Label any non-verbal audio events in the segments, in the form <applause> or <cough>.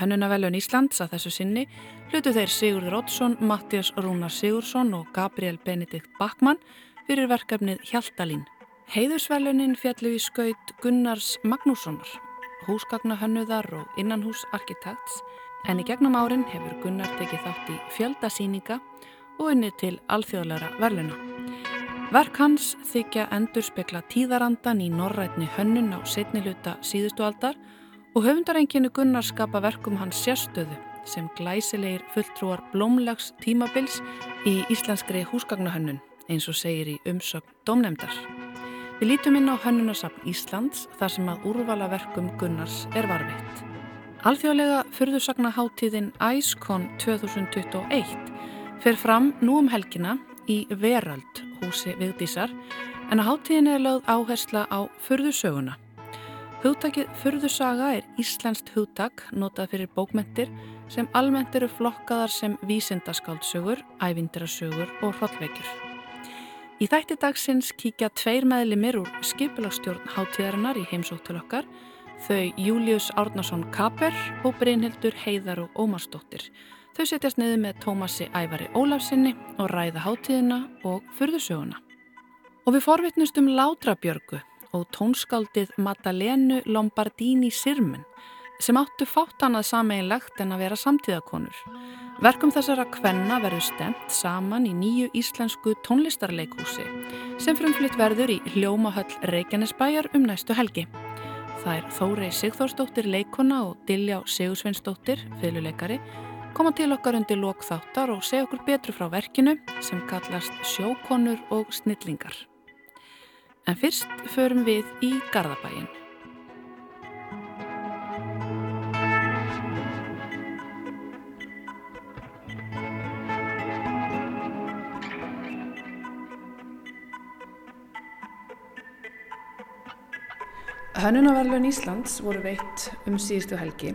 Hönnunavelun Íslands að þessu sinni hlutu þeir Sigurður Oddsson, Mattias Rúnar Sigursson og Gabriel Benedikt Backmann fyrir verkefnið Hjaltalín. Heiðusvelunin fjallu í skaut Gunnars Magnússonar húsgagnahönnuðar og innanhúsarkitekts en í gegnum árin hefur Gunnar tekið þátt í fjöldasýninga og unni til alþjóðlara verluna. Verk hans þykja endur spekla tíðarandan í norrætni hönnun á setniluta síðustu aldar og höfundarenginu Gunnar skapa verkum hans sérstöðu sem glæsilegir fulltrúar blómlegs tímabils í íslenskri húsgagnahönnun eins og segir í umsögn domnemdar. Við lítum inn á Hönnunasafn Íslands þar sem að úrvala verkum Gunnars er varfitt. Alþjóðlega fyrðusagnaháttíðin IceCon 2021 fer fram nú um helgina í Veröld húsi viðdísar en að háttíðin er lögð áhersla á fyrðusöguna. Hugtakið fyrðusaga er íslenskt hugtak notað fyrir bókmentir sem almennt eru flokkaðar sem vísindaskáldsögur, ævindirasögur og hrollveikjur. Í þætti dagsins kíkja tveir meðlimir úr skipilagstjórn hátíðarinnar í heimsóttul okkar, þau Július Árnason Kaper og Brynhildur Heiðar og Ómarsdóttir. Þau setjast niður með Tómasi Ævari Ólafsinni og ræða hátíðina og fyrðusöguna. Og við forvitnust um Látrabjörgu og tónskáldið Madalenu Lombardini Sirmen sem áttu fátt annað sameinlegt en að vera samtíðakonur. Verkum þessara kvenna verður stemt saman í nýju íslensku tónlistarleikhúsi sem frumflytt verður í Hljómahöll Reykjanesbæjar um næstu helgi. Það er Þórei Sigþórsdóttir leikona og Diljá Sigursveinsdóttir, fyluleikari, koma til okkar undir lokþáttar og segja okkur betru frá verkinu sem kallast Sjókonur og Snillingar. En fyrst förum við í Garðabæin. Hönnunaverlun Íslands voru veitt um síðustu helgi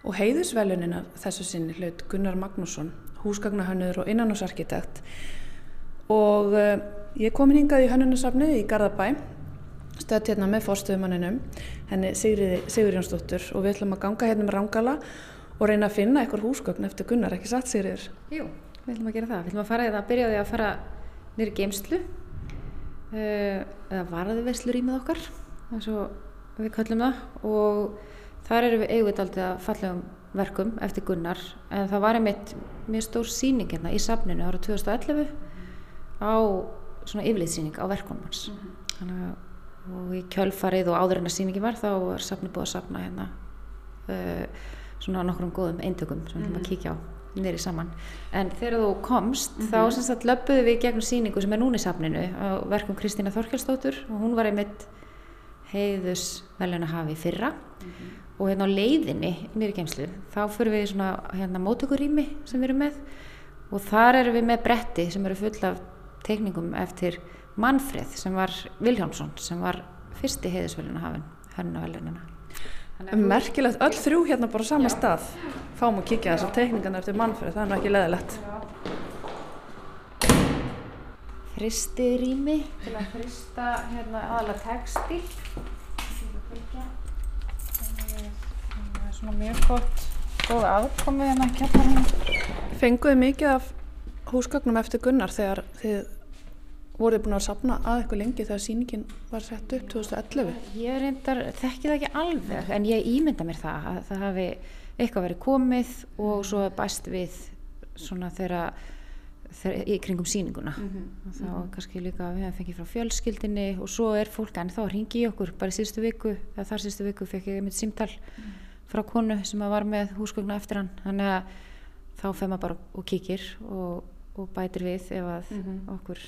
og heiðusvelunina þessu sinni hlaut Gunnar Magnússon, húsgagnahönnur og innanúsarkitekt og uh, ég kom hingað í hönnunasafnu í Garðabæ, stöðt hérna með fórstöðumanninum, henni Sigur Jónsdóttur og við ætlum að ganga hérna með rángala og reyna að finna eitthvað húsgagn eftir Gunnar, ekki satt Sigriður? Jú, við ætlum að gera það, við ætlum að fara eða byrjaði að fara nýri geimslu uh, eða varðuveslur í með okkar, er svo við kallum það og þar erum við eigið aldrei að falla um verkum eftir Gunnar en það var einmitt mjög stór síning hérna í safninu ára 2011 á svona yfirleitsíning á verkunum hans mm -hmm. þannig að og í kjölfarið og áður en að síningi var þá er safni búið að safna hérna uh, svona nokkrum góðum eintökum sem við mm -hmm. ætlum að kíkja á nýri saman en þegar þú komst mm -hmm. þá semst að löpuðu við gegnum síningu sem er núni í safninu á verkum Kristína Þorkjálsdóttur og hún var einmitt heiðusveluna hafi fyrra mm -hmm. og hérna á leiðinni nýri geimslu þá fyrir við svona hérna mótökurými sem við erum með og þar erum við með bretti sem eru full af teikningum eftir Manfred sem var Viljámsson sem var fyrsti heiðusveluna hafin hönnavelunina Merkilegt, öll þrjú hérna bara á sama Já. stað. Fáum að kíkja þessar teikningarna eftir Manfred það er nú ekki leðilegt fristi rými til að frista hérna aðalega textil það er svona mjög gott góð aðkomið hérna að hérna Fenguðu mikið af húsgögnum eftir Gunnar þegar þið voruð búin að sapna að eitthvað lengi þegar síningin var sett upp 2011? Ég reyndar, þekki það ekki alveg en ég ímynda mér það að það hafi eitthvað verið komið og svo bæst við svona þegar í kringum síninguna mm -hmm. og þá mm -hmm. kannski líka við hefum fengið frá fjölskyldinni og svo er fólk en þá ringi í okkur bara í síðustu viku eða þar síðustu viku fekk ég mitt símtal mm frá konu sem var með húsgögnu eftir hann þannig að þá fer maður bara og kíkir og, og bætir við ef að mhm. okkur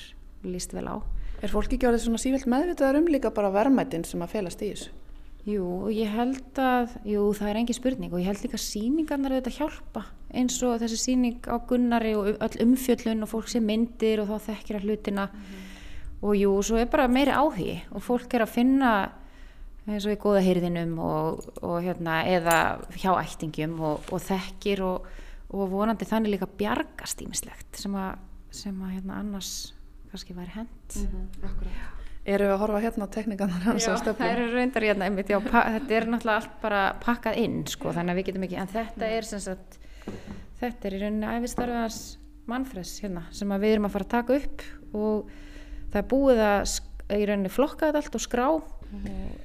líst vel á Er fólk ekki árið svona sífilt meðvitaðar um líka bara verðmættin sem að felast í þessu? Jú, og ég held að, jú, það er engin spurning og ég held líka að síningarnar auðvitað hjálpa eins og þessi síning á Gunnari og öll umfjöllun og fólk sem myndir og þá þekkir að hlutina og jú, svo er bara meiri áhugi og fólk er að finna eins og í góða hyrðinum og, og hérna, eða hjá ættingum og, og þekkir og, og vonandi þannig líka bjargast ímislegt sem að, sem að hérna, annars kannski væri hend Akkurat. Erum við að horfa hérna á tekníkanar hans á Já, það eru reyndar hérna einmitt, já, þetta er náttúrulega allt bara pakkað inn sko, þannig að við getum ekki, en þetta er sem sagt, þetta er í rauninni æfistarfið hans mannfreds hérna sem að við erum að fara að taka upp og það er búið að í rauninni flokka þetta allt og skrá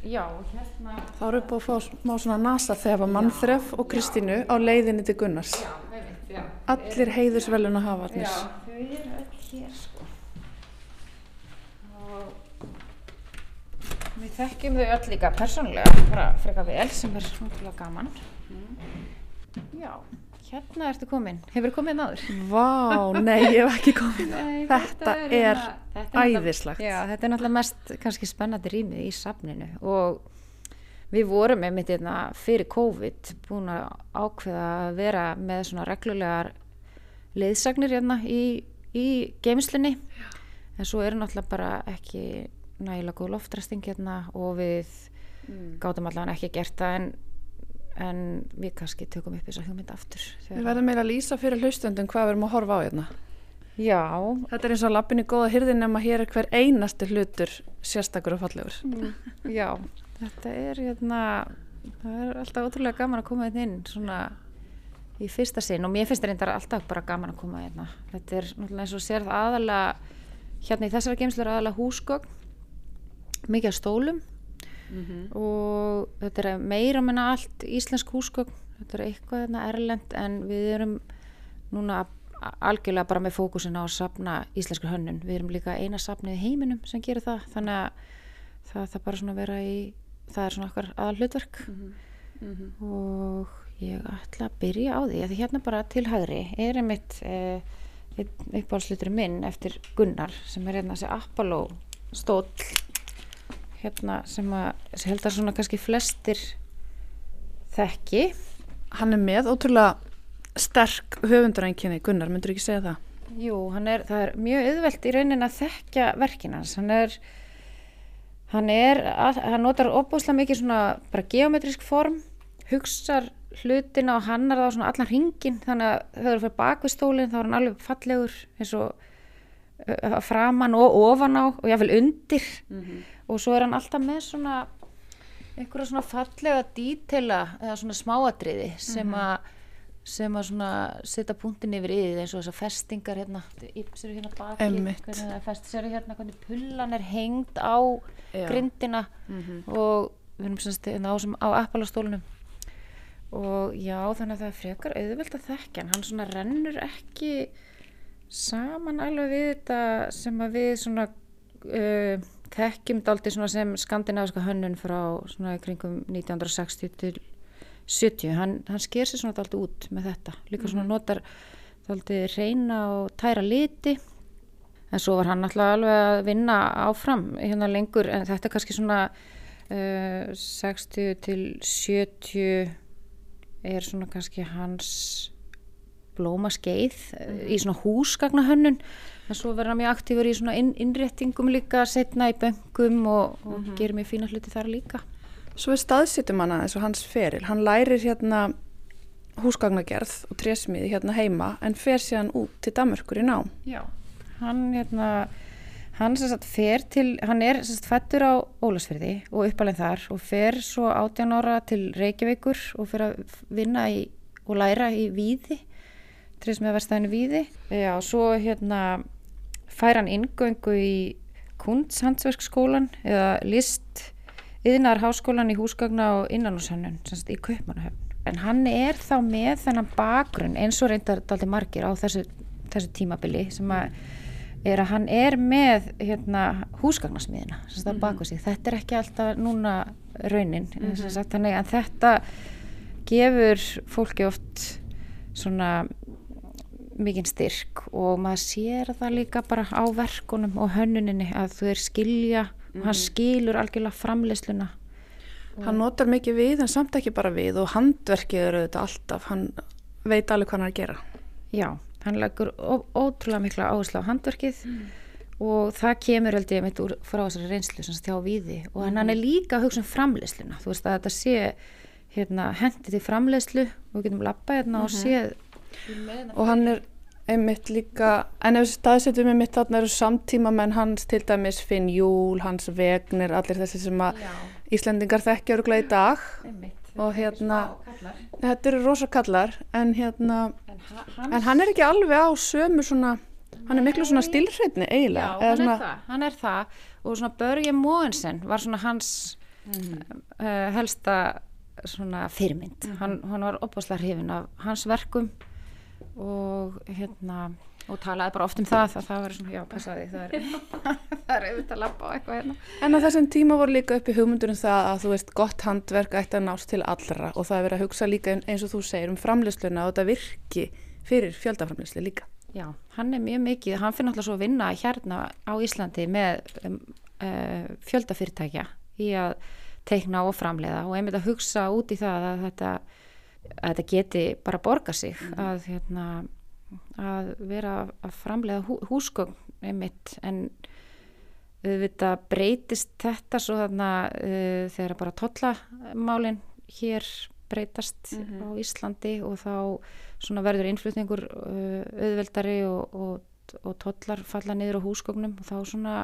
já, hérna Þá við búið að fá smá svona nasa þegar Manfref og Kristínu á leiðinni til Gunnars. einmitt, já, Allir heiðusvelun að hafa já, allir. þau eru öll hér sko. Og við þekkjum þau öll líka persónulega bara freka vel sem er svona gaman. Já, hérna ertu komin. Hefur komið náður? Vá, nei, ég hef ekki komið. Nei, Þetta er hérna- þetta er náttúrulega- æðislegt. Já, þetta er náttúrulega mest kannski spennandi rýmið í safninu. Og við vorum einmitt hérna fyrir COVID búin að ákveða að vera með svona reglulegar leiðsagnir hérna í, í geimslunni en svo er náttúrulega bara ekki nægilega góð loftræsting hérna og við gátum allavega ekki gert það. En, en við kannski tökum upp þessa hugmynd aftur Við verðum meira að lýsa fyrir hlustundum hvað við erum að horfa á hérna. Já, Þetta er eins og lappin í góða hyrðin nema hér er hver einasti hlutur sérstakur og fallegur. Já, þetta er hérna, það er alltaf ótrúlega gaman að koma hérna inn svona í fyrsta sinn og mér finnst reyndar alltaf bara gaman að koma hérna. Þetta er náttúrulega eins og sérð aðalega, hérna í þessari geimslu er aðalega húsgögn, mikið af stólum og þetta er meira minna allt íslensk húsgögn, þetta er eitthvað hérna erlend en við erum núna algjörlega bara með fókusin á að safna íslenskur hönnun. Við erum líka eina safnið í heiminum sem gerir það, þannig að það það bara svona vera í, það er svona okkar aðal hlutverk og ég ætla að byrja á því að því hérna bara til hægri er einmitt eh, uppáhaldslutur minn eftir Gunnar sem er hérna þessi Apollo stóll hérna sem að held að svona kannski flestir þekki Hann er með ótrúlega sterk höfundarænkinni, Gunnar, myndur ekki segja það? Jú, hann er, það er mjög auðvelt í raunin að þekkja verkin hans. Hann er, hann er, hann notar opbúslega mikið svona bara geometrisk form, hugsar hlutina og hannar það á svona allan ringin, þannig að þegar þú fyrir bak við stólinn þá er hann alveg fallegur eins og framan og ofan á og jáfnvel undir og svo er hann alltaf með svona einhverja svona fallega dítela eða svona smáatriði sem að sem að svona setja punktin yfir yfir eins og þessar festingar hérna, sér hérna baki hvernig það er fest, sér hérna hvernig pullan er hengd á Já. grindina. Og við erum semst hérna á, sem- á appalastólunum. Og já þannig að það er frekar auðvelt að þekkja hann, hann svona rennur ekki saman alveg við þetta sem að við svona uh, þekkjum daldi sem skandinaviska hönnun frá svona í kringum 1960 til 70, hann, hann sker sér svona daldi út með þetta, líka svona notar daldi reyna og tæra liti. En svo var hann alltaf alveg að vinna áfram hérna lengur. En þetta er kannski svona uh, 60 til 70 er svona kannski hans blóma skeið í svona húsgagnahönnun en svo verður hann mjög aktífur í svona inn, innréttingum líka setna í böngum og, og gerir mjög fína hluti þar líka Svo er staðsittum hann aðeins og hans feril. Hann lærir hérna húsgagnagerð og trésmiði hérna heima en fer síðan út til Danmörkur í nám. Já. Hann hérna hann sagt fer til, hann er sagt fættur á Ólasfyrði og uppalinn þar og fer svo 18 ára til Reykjavíkur og fer að vinna í, og læra í Víði trésmiða verstaðinu Víði Já, svo hérna fær hann inngöngu í Kundshandsverkskólan eða list yðnar háskólan í húsgagna og sagt í Kaupmannahöfn. En hann er þá með þennan bakgrunn eins og reyndar daldi margir á þessu, þessu tímabili sem að er að hann er með hérna, húsgagnasmiðina baku sig. Þetta er ekki alltaf núna raunin sem sagt þannig að þetta gefur fólki oft svona mikinn styrk og maður sér það líka bara á verkunum og hönnuninni að þau er skilja og hann skilur algjörlega framleiðsluna. Hann notar mikið við en samt ekki bara við og handverkið eru þetta alltaf, hann veit alveg hvað hann er að gera. Já, hann leggur ó- ótrúlega mikla áherslu á handverkið og það kemur held ég mitt úr frá þessari reynslu sem stjá víði. Og hann er líka að hugsa um framleiðsluna. Þú veist að þetta sé hérna, hendi til framleiðslu og við getum lappa hérna og séð Og hann er einmitt líka, en ef við staðsetjum einmitt þarna eru samtíma menn hans til dæmis Finn Júl, hans Vegnir, allir þessi sem að Íslendingar þekkja öruglega í dag. Og hérna, þetta eru rosa kallar en hérna, en en hann er ekki alveg á sömu svona, hann er miklu svona stilhreitni Já, eiginlega. eða hann svona, er það, hann er það. Og svona Börje Móensen var svona hans uh, helsta svona fyrirmynd. hann, hann var opaslega hrifin af hans verkum og hérna og talaði bara oft um það að það var svona, já, passaði það er, <laughs> það er auðvitað að lappa á eitthvað hérna En á þessum tíma voru líka uppi hugmyndur um það að þú veist gott handverk ætti að nást til allra og það er verið að hugsa líka eins og þú segir um framleysluna og þetta virki fyrir fjöldaframleyslu líka. Já, hann er mjög mikið, hann fyrir náttúrulega svo að vinna hérna á Íslandi með um, uh, fjöldafyrirtækja í að teikna og framleiða og einmitt að hugsa út í það að þetta, að þetta geti bara borga sig að, hérna, að vera að framleiða hú, húsgögn einmitt. En auðvitað breytist þetta svo þarna uh, þegar bara tollamálin hér breytast á Íslandi og þá svona verður innflutningur uh, auðveldari og, og, og tollar falla niður á húsgögnum og þá svona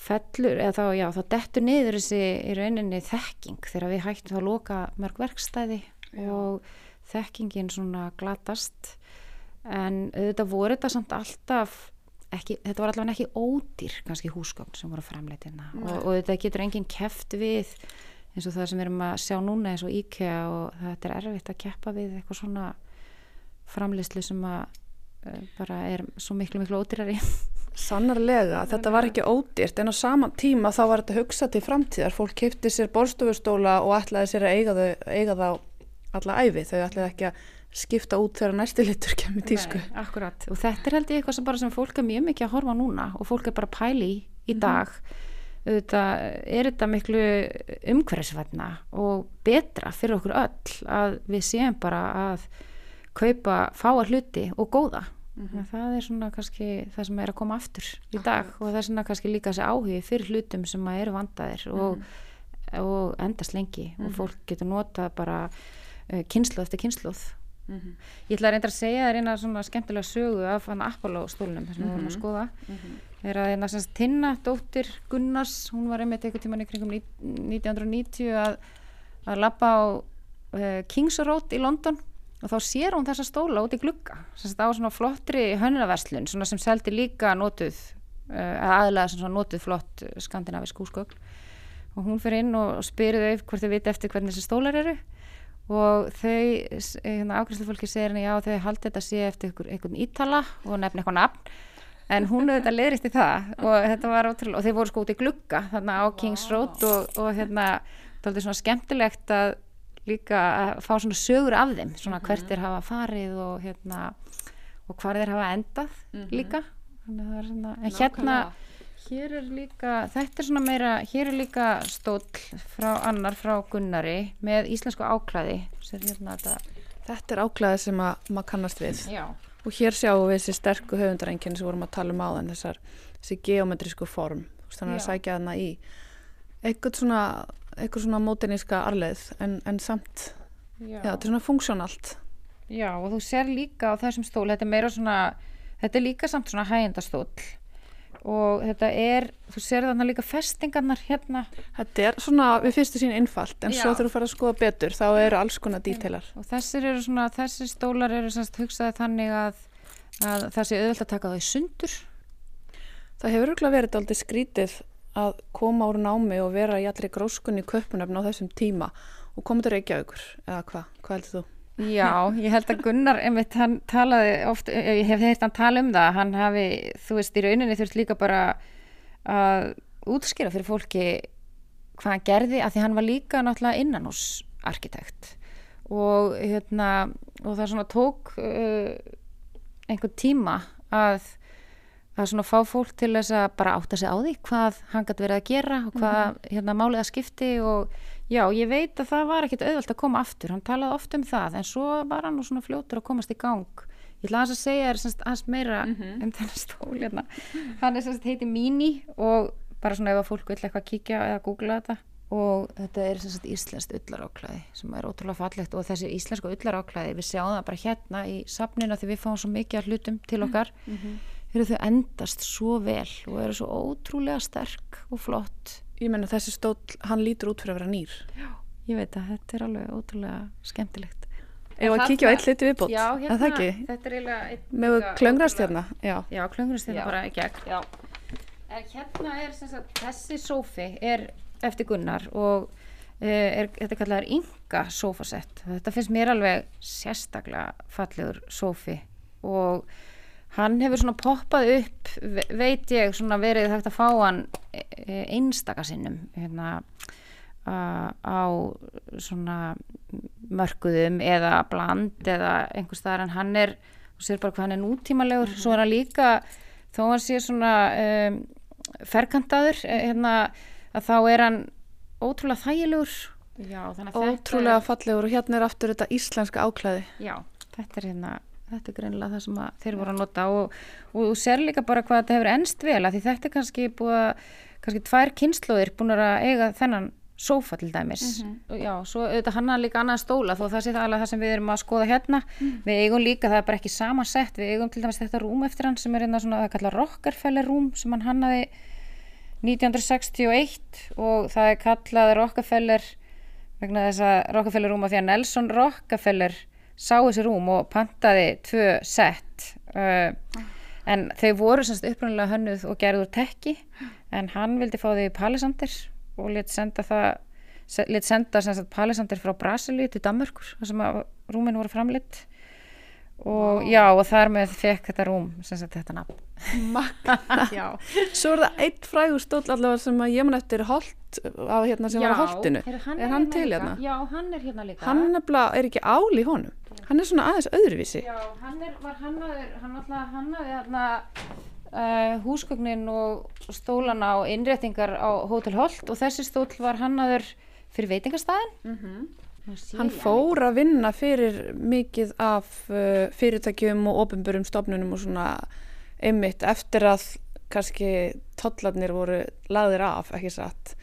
fellur, eða þá, já, þá dettur niður þessi í rauninni þekking. Þegar við hættum þá að loka mörg verkstæði og þekkingin svona glatast. En auðvitað voru þetta samt alltaf ekki, þetta var allavega ekki ódýr kannski húsgögn sem voru framleitina og, og þetta getur enginn keft við eins og það sem við erum að sjá núna eins og IKEA og þetta er erfitt að keppa við eitthvað svona framleyslu sem að uh, bara er svo miklu miklu ódýrari Sannarlega, þetta var ekki ódýrt en á sama tíma þá var þetta hugsa til framtíðar. Fólk kipti sér borstofustóla og ætlaði sér að eiga, þau, eiga þá alla æfi. Þau ætlaði ekki að skipta út þegar næsti litur kemur tísku. Nei, akkurat, og þetta er held ég eitthvað sem sem fólk er mjög mikið að horfa núna og fólk er bara pæli í í dag auðvitað er þetta miklu umhverfisvætna og betra fyrir okkur öll að við séum bara að kaupa fáa hluti og góða það er svona kannski það sem er að koma aftur í dag og það er svona kannski líka þessi áhugi fyrir hlutum sem að eru vandaðir og, og endast lengi og fólk getur notað bara uh, kynslu eftir kynsluð Ég ætla að reynda að segja það er eina svona skemmtilega sögu af hann Apollo stólunum sem við vorum að skoða. Er að hérna sem sagt Tinna, dóttir Gunnars hún var einmitt einhvern tímann í kringum ní- 1990 að, að labba á uh, Kings Road í London og þá sér hún þessa stóla út í glugga. Sem sagt á svona flottri hönnunarverslun sem seldi líka notuð uh, aðlega svona notuð flott uh, skandinavisk húsgögn. Og hún fyrir inn og spyrir þau hvort þau viti eftir hvernig þessi stólar eru. Og þau, s- hérna, afgræslufólki segir henni já þau haldi þetta sé eftir einhver, einhvern ítala og nefni eitthvað nafn. En hún auðvitað leiðrist í það. Og þetta var ótrúlega, og þau voru sko út í glugga þarna á Kings Road og, og hérna það er svona skemmtilegt að líka að fá svona sögur af þeim svona hvert þeir hafa farið og hérna og hvar þeir hafa endað líka. Þannig að það er svona, en hérna hér er líka, þetta er svona meira hér er líka stóll frá annar frá Gunnari með íslensku áklæði hérna þetta Þetta er áklæði sem að maður kannast við. já, Og hér sjáum við þessi sterku höfundarengjani sem vorum að tala um áðan, þessar, þessi geometrísku form. Þannig að sækja þarna í eitthvað svona, eitthvað svona mótiníska arleið en, en samt, já, þetta er svona funksjónalt. Já, og þú sér líka á þessum stól, þetta er meira svona, þetta er líka samt svona hægjendastóll og þetta er, þú sér þarna líka festingarnar hérna Þetta er svona við fyrstu sín innfalt en Já. svo þegar þú fara að skoða betur þá eru alls konar dítelar. og þessir eru svona, þessir stólar eru semst hugsaði þannig að, að það sé auðvelt að taka þá í sundur. Það hefur örgulega verið aldrei skrítið að koma úr námi og vera í allri gróskunni köpunöfn á þessum tíma. Og koma til Reykjavíkur eða hvað, hvað heldur þú? Já, ég held að Gunnar, einmitt, hann talaði oft, ég hef heyrt hann tala um það, hann hafi, þú veist, í rauninni þurft líka bara að útskýra fyrir fólki hvað hann gerði, að því hann var líka náttúrulega innanús arkitekt. Og hérna, og það svona tók uh, einhvern tíma að að svona fá fólk til þess að bara átta sig á því hvað hann gæti verið að gera og hvað hérna málið að skipti og já, ég veit að það var ekkit auðvöld að koma aftur, hann talaði oft um það en svo var hann svona fljótur að komast í gang. Ég ætla aðeins að segja þér semst aðeins meira um þennan stól hérna. Hann er semst heiti Mini og bara svona ef að fólk vil eitthvað kíkja eða googla þetta. Og þetta er semst íslenskt ullaráklæði sem er ótrúlega fallegt og þessi íslensku ullaráklæði við sjáum það bara hérna í safninu því við fáum svo mikið af hlutum til okkar eru þau endast svo vel og eru svo ótrúlega sterk og flott Ég menna þessi stóll, hann lítur út fyrir að vera nýr. ég veit að þetta er alveg ótrúlega skemmtilegt Ef að kíkja á eitt hluti viðbót. Já, hérna, það ekki? þetta er eiginlega einn Með klöngrast hérna. Já. Já, klöngrast hérna Já. bara í gegn Já. En hérna er sem sagt, þessi sófi er eftir Gunnar og uh, er, þetta kallaður Inga sófasett. Þetta finnst mér alveg sérstaklega fallegur sófi og hann hefur svona poppað upp, ve- veit ég, svona verið hægt að fá hann eh, einstaka sinnum hérna á svona mörkuðum eða bland eða einhver staðar en hann er, þú sér bara hvað hann er nútímalegur, svo er hann líka þó hann sé svona um, ferkantaður eh, hérna, að þá er hann ótrúlega þægilegur. Já, Ótrúlega fallegur og hérna er aftur þetta íslenska áklæði. já, þetta er hérna þetta er greinilega það sem þeir voru að nota og, og þú sér líka bara hvað þetta hefur ennst vel að því þetta er kannski búið að kannski tvær kynnslóðir búin að eiga þennan sófa til dæmis. Og já, svo auðvitað hann er líka annað stóla þó það sé það alveg það sem við erum að skoða hérna. Við eigum líka, það er bara ekki samansett við eigum til dæmis þetta rúm eftir hann sem er hérna svona, það er kallað Rockefeller rúm sem hann hannaði 1961 og það er kallað Rockefeller vegna þess að Rockefeller rúm af því að Nelson Rockefeller sá þessi rúm og pantaði tvö sett uh, en þau voru semst upprunalega hönnuð og gerður úr tekki en hann vildi fá þau í Palisandir og let senda það se- lét senda sem sagt Palisandir frá Brasilíu til Danmörkur þar sem að rúmin voru framleitt og já og þar með fekk þetta rúm sem sagt þetta nafn já, <laughs> Svo er það eitt frægur stóll allavega sem að ég man eftir holt, á hérna sem var á holtinu. Heyrðu, hann Er hann til líka. hérna? Já, hann er hérna líka Hann nefnilega er ekki ál í honum. Hann er svona aðeins öðruvísi. Já, hann er, var hannaður, hann alltaf hannaði hérna uh, húsgögnin og stólana og innréttingar á Hotel Holt og þessi stóll var hannaður fyrir veitingastæðin. Mm -hmm. Hann fór að vinna fyrir mikið af uh, fyrirtækjum og ofinbörum stofnunum og svona einmitt eftir að kannski tollarnir voru laðir af, ekki satt.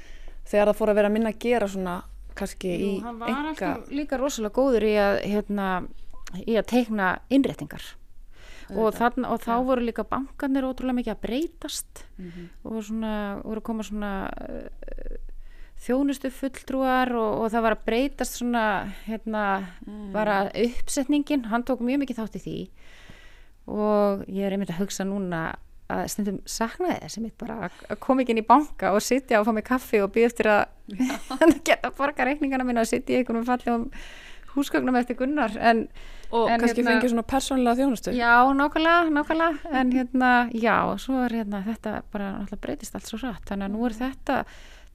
Þegar það fór að vera minna að gera svona kannski í hann var enga... alltaf líka rosalega góður í að, hérna, í að teikna innréttingar. Og, þarna, og þá voru líka bankarnir ótrúlega mikið að breytast og svona, voru að koma svona uh, þjónustu fulltrúar og, og það var að breytast svona hérna, bara uppsetningin, hann tók mjög mikið þátt í því. Og ég er einmitt að hugsa núna að stundum saknaði þess einmitt bara að- koma ekki inn í banka og sitja og fá mig kaffi og býð eftir að <laughs> geta borga reikningana mína og sitja í einhvern fallegum húsgögnum eftir Gunnar. En Og en kannski hérna- fengið svona persónulega þjónustu. Já, nákvæmlega, nákvæmlega, en hérna, já, svo er hérna, þetta bara náttúrulega breytist allt svo rætt, þannig að nú er þetta,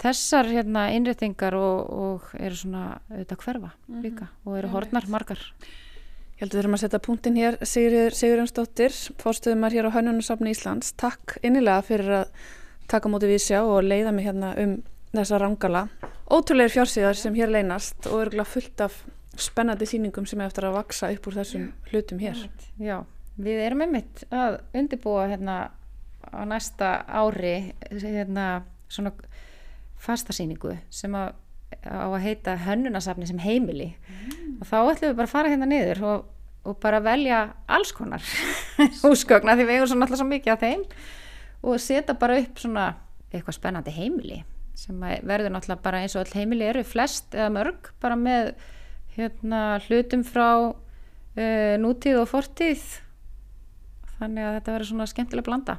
þessar hérna innréttingar og, og eru svona auðvitað hverfa líka og eru hornar margar. Ég held að við þurfum að setja punktinn hér, Sigurður Sigurjónsdóttir, fórstuðumar hér á Hönnunasafni Íslands. Takk innilega fyrir að taka móti við sjá og leiða mig hérna um þessa rangala. Ótrúleir fjársíðar sem hér leynast og örgulega fullt af spennandi sýningum sem er eftir að vaksa upp úr þessum hlutum hér. Já, við erum einmitt að undirbúa hérna á næsta ári hérna svona fasta sýningu sem að á að heita hönnunasafni sem heimili. Og þá ætlum við bara að fara hérna niður og, og bara velja alls konar <laughs> húsgögna því við eigum svo náttúrulega svo mikið af þeim. Og setja bara upp svona eitthvað spennandi heimili sem verður náttúrulega bara eins og all heimili eru flest eða mörg bara með hérna hlutum frá uh, nútíð og fortíð. Þannig að þetta verður svona skemmtilega blanda.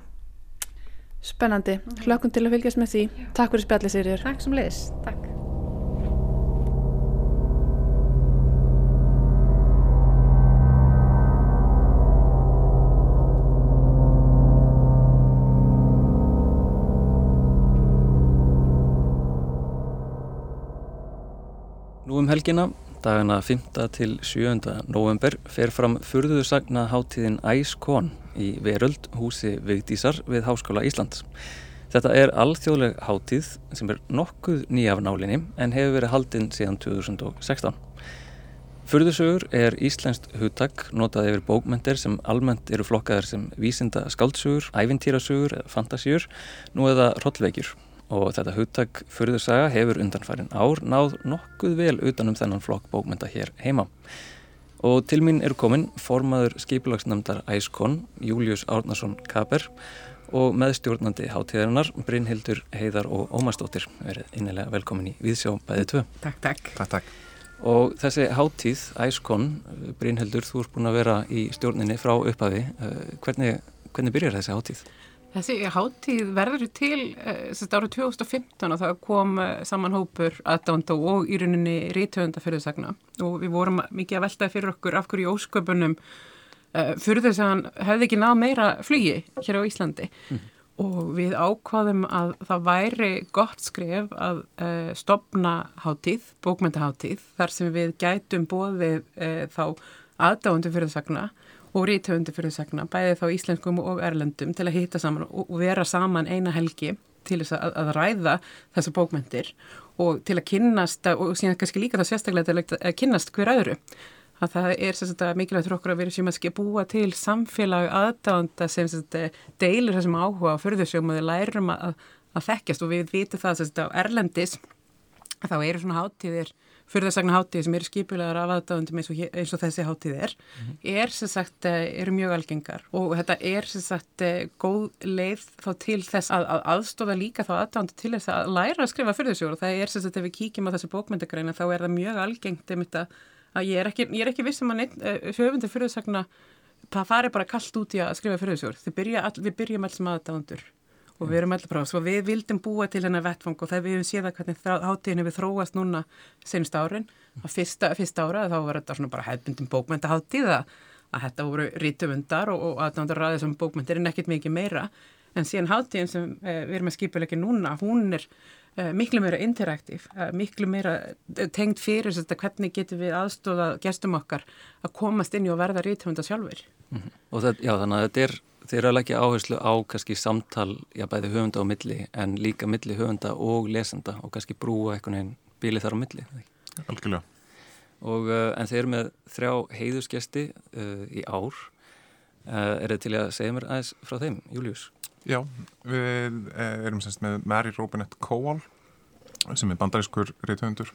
Spennandi. Hlökkum til að fylgjast með því. Takk fyrir spjallið Sigurður. Takk sem leiðis, takk um helgina Dagana 5. til 7. november fer fram furðuðu sagna hátíðin IceCon í Veröld húsi Vigdísar við Háskóla Íslands. Þetta er alþjóðleg hátíð sem er nokkuð nýjaf nálinni en hefur verið haldinn síðan 2016. Furðusögur er íslenskt hugtak notað yfir bókmentir sem almennt eru flokkaðar sem vísinda skáldsögur, ævintýrasögur fantasíur, nú eða rollveikjur og þetta hugtak fyrðursaga hefur undanfærin ár náð nokkuð vel utanum þennan flokk bókmynda hér heima. Og til mín eru komin formaður skipilagsnæmdar Æskon, Július Árnason Kaper og meðstjórnandi hátíðarinnar Brynhildur Heiðar og Ómarsdóttir. Verið innilega velkomin í Víðsjá bæðið tvö. Takk, takk. Takk, takk. Og þessi hátíð, Æskon, Brynhildur, þú ert búin að vera í stjórninni frá upphafi. Eh, hvernig, hvernig byrjar þessi hátíð? Þessi hátíð verður til uh, árið 2015 og það kom uh, saman hópur aðdánda og í rauninni rítöfunda fyrir þess vegna og við vorum mikið að veltaði fyrir okkur af hverju ósköpunum uh, fyrir þess að hann hefði ekki náð meira flugi hér á Íslandi. Mm. og við ákvaðum að það væri gott skref að stopna hátíð, bókmyndahátíð þar sem við gætum bóðið þá aðdándu fyrir þess vegna og rítöfundi fyrir sagna, bæði þá íslenskum og erlendum til að hýtta saman og vera saman eina helgi til þess að, að ræða þessu bókmyndir og til að kynnast og síðan kannski líka það sérstaklega til að kynnast hver öðru. Að það er sérstaklega mikilvægt fyrir okkur að vera sem að búa til samfélag aðdánda sem deilir þessum áhuga á förðursjóma og við lærum að, að þekkjast og við vitum það sérstaklega á Erlendis þá eru svona hátíðir fyrðarsagna hátíð sem eru skipulegar af aðdáðundum eins, eins og þessi hátíð er, mm -hmm. er sem sagt, eh, eru mjög algengar. Og þetta er sem sagt eh, góð leið þá til þess að, að aðstofa líka þá aðdáðundu til þess að læra að skrifa fyrðarsjóður og það er sem sagt ef við kíkjum á þessi bókmyndagreina þá er það mjög algengt að, að ég er ekki, ég er ekki vissum að eh, höfundir fyrðarsagna það fari bara kallt út í að skrifa fyrðarsjóður, við byrjum alls með aðdáðundur og við erum alltaf frá og við vildum búa til hennar vettfang og þegar við hefum séð að hvernig hátíðin hefur þróast núna senst árin að fyrsta, fyrsta ára þá var þetta svona bara hefbundum bókmyndahátíð að, að þetta voru rítumundar og, og aðnándur ræðið sem bókmyndir en ekkit mikið meira en síðan hátíðin sem eh, við erum að skipulegja núna hún er eh, miklu meira interaktív, eh, miklu meira eh, tengt fyrir þetta hvernig getum við aðstóða gestum okkar að komast inn í og verða rítumundar sjálfur mm -hmm. Og það, já, þeir eru að leggja áherslu á kannski samtal, já bæði höfunda á milli en líka milli höfunda og lesenda og kannski brúa einhvern veginn bíli þar á milli. Algjörlega. Og, uh, en þeir eru með þrjá heiðusgesti uh, í ár. Uh, er þetta til að segja mér aðeins frá þeim, Július? Já, við erum semst með Mary Robinette Cowell sem er bandarískur reythöfundur.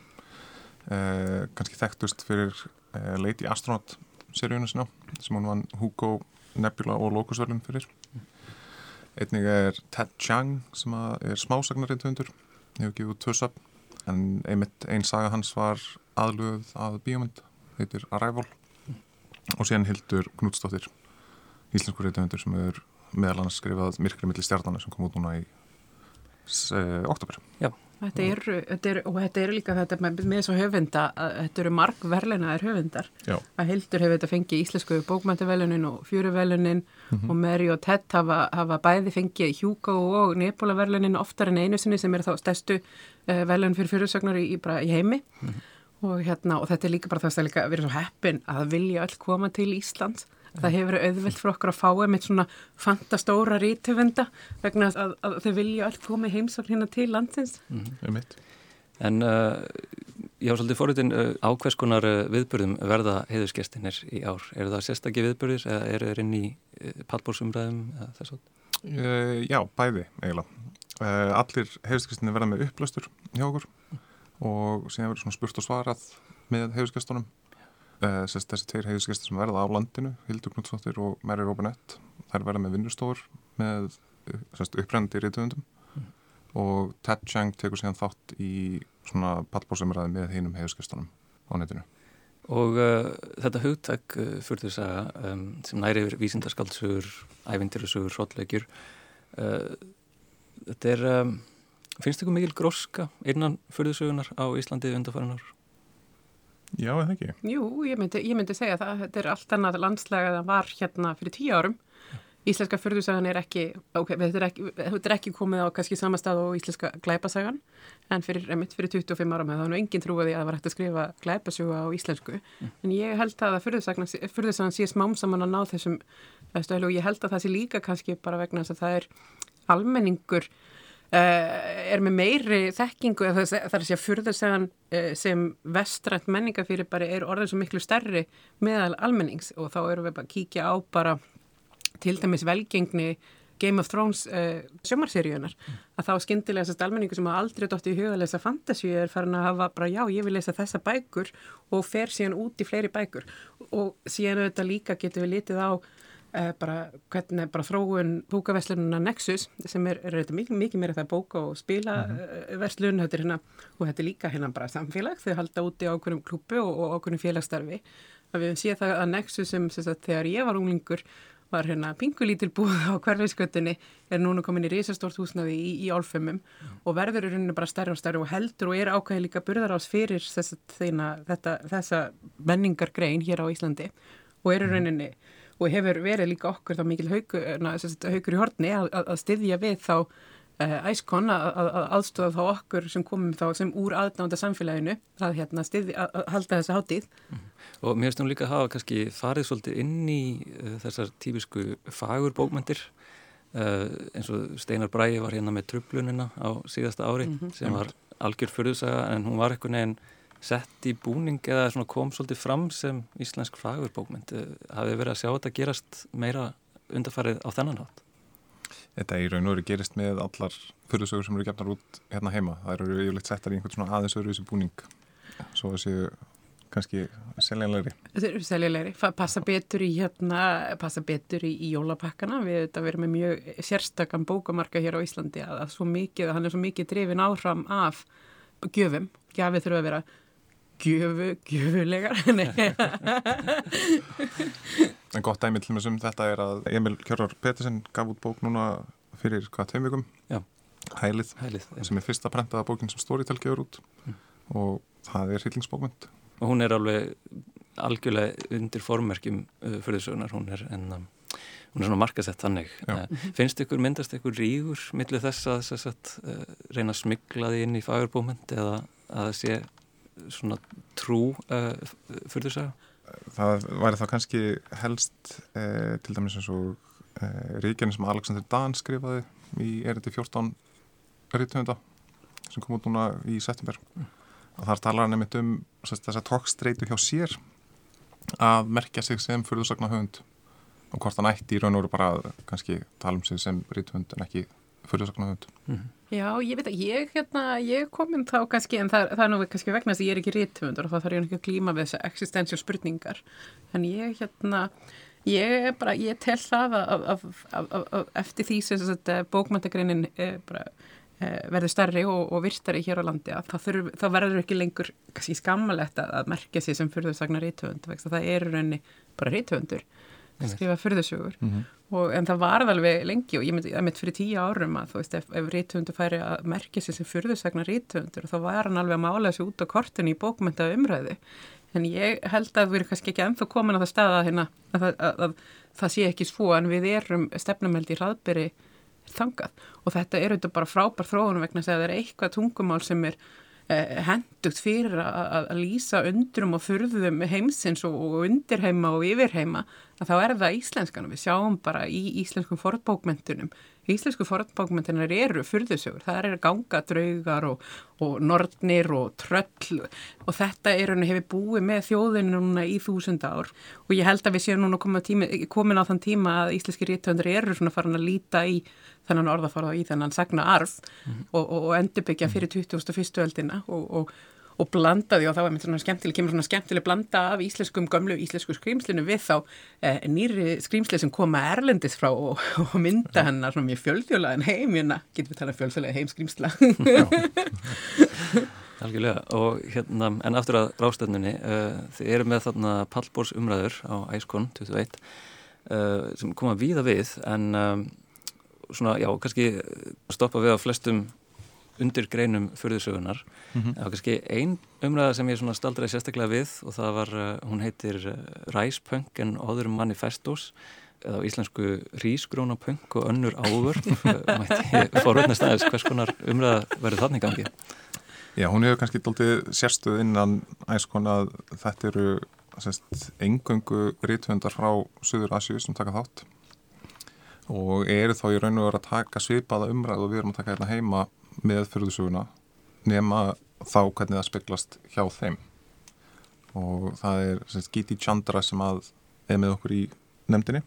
Kannski þekktust fyrir Lady Astronaut seríunum sinna sem hún vann Hugo Nebula og Lókusverlun fyrir. Einnig er Ted Chiang sem er smásagnarriðtöndur hefur gefið út tvörsap en einmitt einn saga hans var aðluguð að bíomund heitir Arrival og síðan Hildur Knútsdóttir íslensku riðtöndur sem er meðal annars skrifað Myrkri millir stjarnana sem kom út núna í e, oktober Já Þetta eru, þetta eru, og þetta eru líka þetta með, með svo höfunda, þetta eru marg verleinaðir höfundar. Já. Að Hildur hefur þetta fengið íslensku bókmæntavelunin og fjöruvelunin mm -hmm. og Mary og Ted hafa, hafa bæði fengið Hjúka og Nebula-velunin oftar en einu sinni sem er þá stærstu uh, velun fyrir fyrirsögnar í, í, í heimi. Mm -hmm. og, hérna, og þetta er líka bara þess að líka verið svo heppin að vilja öll koma til Íslands það hefur auðvilt fyrir okkur að fá einmitt svona fantastóra rítöfunda vegna að, að þau vilja allt komið heimsókn hérna til landsins mm -hmm. En uh, ég var svolítið fóruðin uh, á hvers konar uh, viðbörðum verða heiðusgestinir í ár er það sérstakki viðbörðis eða eru þeir inn í uh, pallbórsumræðum eða þess að? Uh, já, bæði eiginlega uh, Allir heiðusgestinir verða með upplæstur hjá okkur og síðan verður svona spurt og svarað með heiðusgestunum Uh, þessi tveir heiðisgestir sem verða á landinu Hildur Knutsdóttir og Mary Robinette þær verða með vinnustofur með uh, upprennandi rítuðundum mm. og Ted Chang tekur síðan þátt í svona pallbórsamræði með heinum heiðisgestunum á netinu Og uh, þetta hugtak uh, fyrir þess að um, sem næri yfir vísindarskaldsögur ævindirisugur, svolleikjur uh, þetta er um, finnst ykkur mikil gróska innan fyrir þessögunar á Íslandi undarfæranar? Já, eða ekki? Jú, ég myndi, ég myndi segja það. Þetta er allt annað landslega það var hérna fyrir tíu árum. íslenska förðursagan er ekki, ok, þetta er ekki, þetta er ekki komið á kannski sama stað og íslenska glæpasagan en fyrir, emitt, fyrir 25 ára með það er nú enginn trúið að það var hægt að skrifa glæpasögu á íslensku mm. en ég held að förðursagan sé smám saman að ná þessum stöðlu og ég held að það sé líka kannski bara vegna þess að það er almenningur er með meiri þekkingu það er að segja fyrðarsegan uh, sem vestrænt menningafyrir bara er orðin svo miklu stærri meðal almennings og þá erum við bara að kíkja á bara til dæmis velgengni Game of Thrones uh, sjómarseríunar mm. að þá skindilega þessast almenningu sem hafa aldrei dótt í huga að lesa fantasíu er farin að hafa bara já ég vil lesa þessa bækur og fer síðan út í fleiri bækur og síðan auðvitað líka getur við litið á bara hvernig bara þróun bókaverslununa Nexus sem er, er, er mikið, mikið meira það bóka og spila mm -hmm. verslun þetta hérna, og þetta er líka hérna bara samfélag þau halda úti á okkurum klúpu og, og okkurum félagsstarfi að við séum það að Nexus sem, sem sagt, þegar ég var unglingur var hérna pingulítil búð á hverfisköttinni er núna komin í risastórt húsnaði í, í álfumum mm. og verður í rauninu bara stærri og stærri og heldur og er ákveði líka burðarás fyrir þess, þeina, þetta, þessa menningargrein hér á Íslandi og er í rauninni mm og hefur verið líka okkur þá mikil haugur, haugur í hortni að, að styðja við þá uh, æskon að, að aðstofa þá okkur sem komum þá sem úr aðnánda samfélaginu að, hérna, styðja, að halda þessa hátíð. Mm. Og mér finnst nú líka að hafa kannski farið svolítið inn í uh, þessar típisku fagurbókmyndir uh, eins og Steinar Bræi var hérna með trublunina á síðasta ári mm -hmm. sem var algjör förðusaga en hún var eitthvað neginn sett í búning eða kom svolítið fram sem íslensk fagurbókmynd eh, hafið verið að sjá þetta gerast meira undarfarið á þennan hátt? Þetta í raun og veru gerist með allar fyrirsögur sem eru gefnar út hérna heima. Það eru yfirleitt settar í einhvern svona aðeins öðru þessu búning svo þessi kannski seljanlegri. Seljanlegri, passa betur í hérna passa betur í, í jólapakkana. Við þetta verðum með mjög sérstakann bókamarka hér á Íslandi að, að svo mikið, hann er svo mikið drifin áfram af gjöfum, gjafið þurfa að vera gjöfu, gjöfulegar <laughs> En gott dæmi til sem þetta er að Emil Kjörvar Pettersen gaf út bók núna fyrir hvað tveim vikum? Hælið, Hælið sem er fyrsta prentaða bókin sem Storytel gefur út. Mm. og það er hillingsbókmynd og hún er alveg algjörlega undir formmerkjum uh, fyrir þessunar hún er en um, hún er svona markasett þannig. Uh, finnst ykkur, myndast ykkur rígur millir þess að þess að uh, reyna að smigla því inn í fagurbókmynd eða að það sé svona trú fyrir þess að? Það væri það kannski helst eh, til dæmis eins og eh, ríkjarnir sem Alexander Dahn skrifaði í erindi 14 rítuhunda sem kom út núna í september og þar talar hann einmitt um þess að tókstreitu hjá sér að merkja sig sem fyrirðsakna höfund og hvort hann ætti í raun og veru bara kannski tala um sig sem rítuhund en ekki fyrirðsakna höfund mm -hmm. Já, ég veit að ég, hérna, ég komin þá kannski, en það, það er nú kannski vegna þess að ég er ekki rítvöndur og þá þarf ég ekki að klíma við þessa existential spurningar. En ég, hérna, ég er bara, ég tel það að, að, að, eftir því sem þetta bókmæntagreinin verður starri og, og virtari hér á landi að þá verður ekki lengur kannski skammalegt að merkja sér sem fyrðursagnar rítvönd, það er raunni bara rítvöndur skrifa fyrðusögur mm -hmm. en það varð alveg lengi og ég myndi, myndi fyrir tíu árum að þú veist ef, ef rítuhundur færi að merkja sér sem fyrðusagnar rítuhundur þá var hann alveg að mála sér út á kortinu í bókmynda umræðu. En ég held að við erum kannski ekki ennþá komin á það staða hérna að, að, að, að það sé ekki svo en við erum stefnumeld í hraðbyrri þangað. Og þetta er auðvitað bara frábær þróun vegna að það er eitthvað tungumál sem er hendugt fyrir að lýsa undrum og furðum heimsins og undirheima og yfirheima að þá er það íslenskan og við sjáum bara í íslenskum forðbókmentunum íslensku forðbókmentunar eru furðusögur, það er ganga draugar og, og nortnir og tröll og þetta er henni hefur búið með þjóðinu núna í þúsund ár og ég held að við séum núna komin á þann tíma að íslenski réttöndri eru svona farin að líta í þennan orðafarða í þennan sagna arf mm -hmm. og, og, og endurbyggja fyrir 2001. öldina og, og blanda því og þá er mér svona skemmtileg, kemur svona skemmtileg blanda af íslenskum gömlu íslensku skrýmslinu við þá eh, nýri skrýmsli sem koma erlendis frá og mynda hennar svona mjög fjölþjólaðin heim, hérna getur við talað um fjölþjólaðin heim skrýmsla. <laughs> Algjörlega og hérna en aftur að rástefnunni uh, þið eru með þarna pallbórs umræður á Æskon 21 uh, sem koma víða við en um, svona, já, kannski stoppa við á flestum undir greinum fyrðusögunar. Mm -hmm. Það var kannski ein umræða sem ég staldraði sérstaklega við og það var, uh, hún heitir uh, Rise Punk and Other Manifestos eða á íslensku rísgróna punk og önnur ávörð <laughs> mætti forvöldnast aðeins hvers konar umræða verður þannig gangi Já, hún hefur kannski doldið sérstuð innan æskon að þetta eru engöngu rítvöndar frá Suður Asjú sem taka þátt og eru þá í raun og veru að taka svipaða umræð og við erum að taka hérna heima með fyrðusuguna nema þá hvernig það speglast hjá þeim og það er sérst, Giti Chandra sem að er með okkur í nefndinni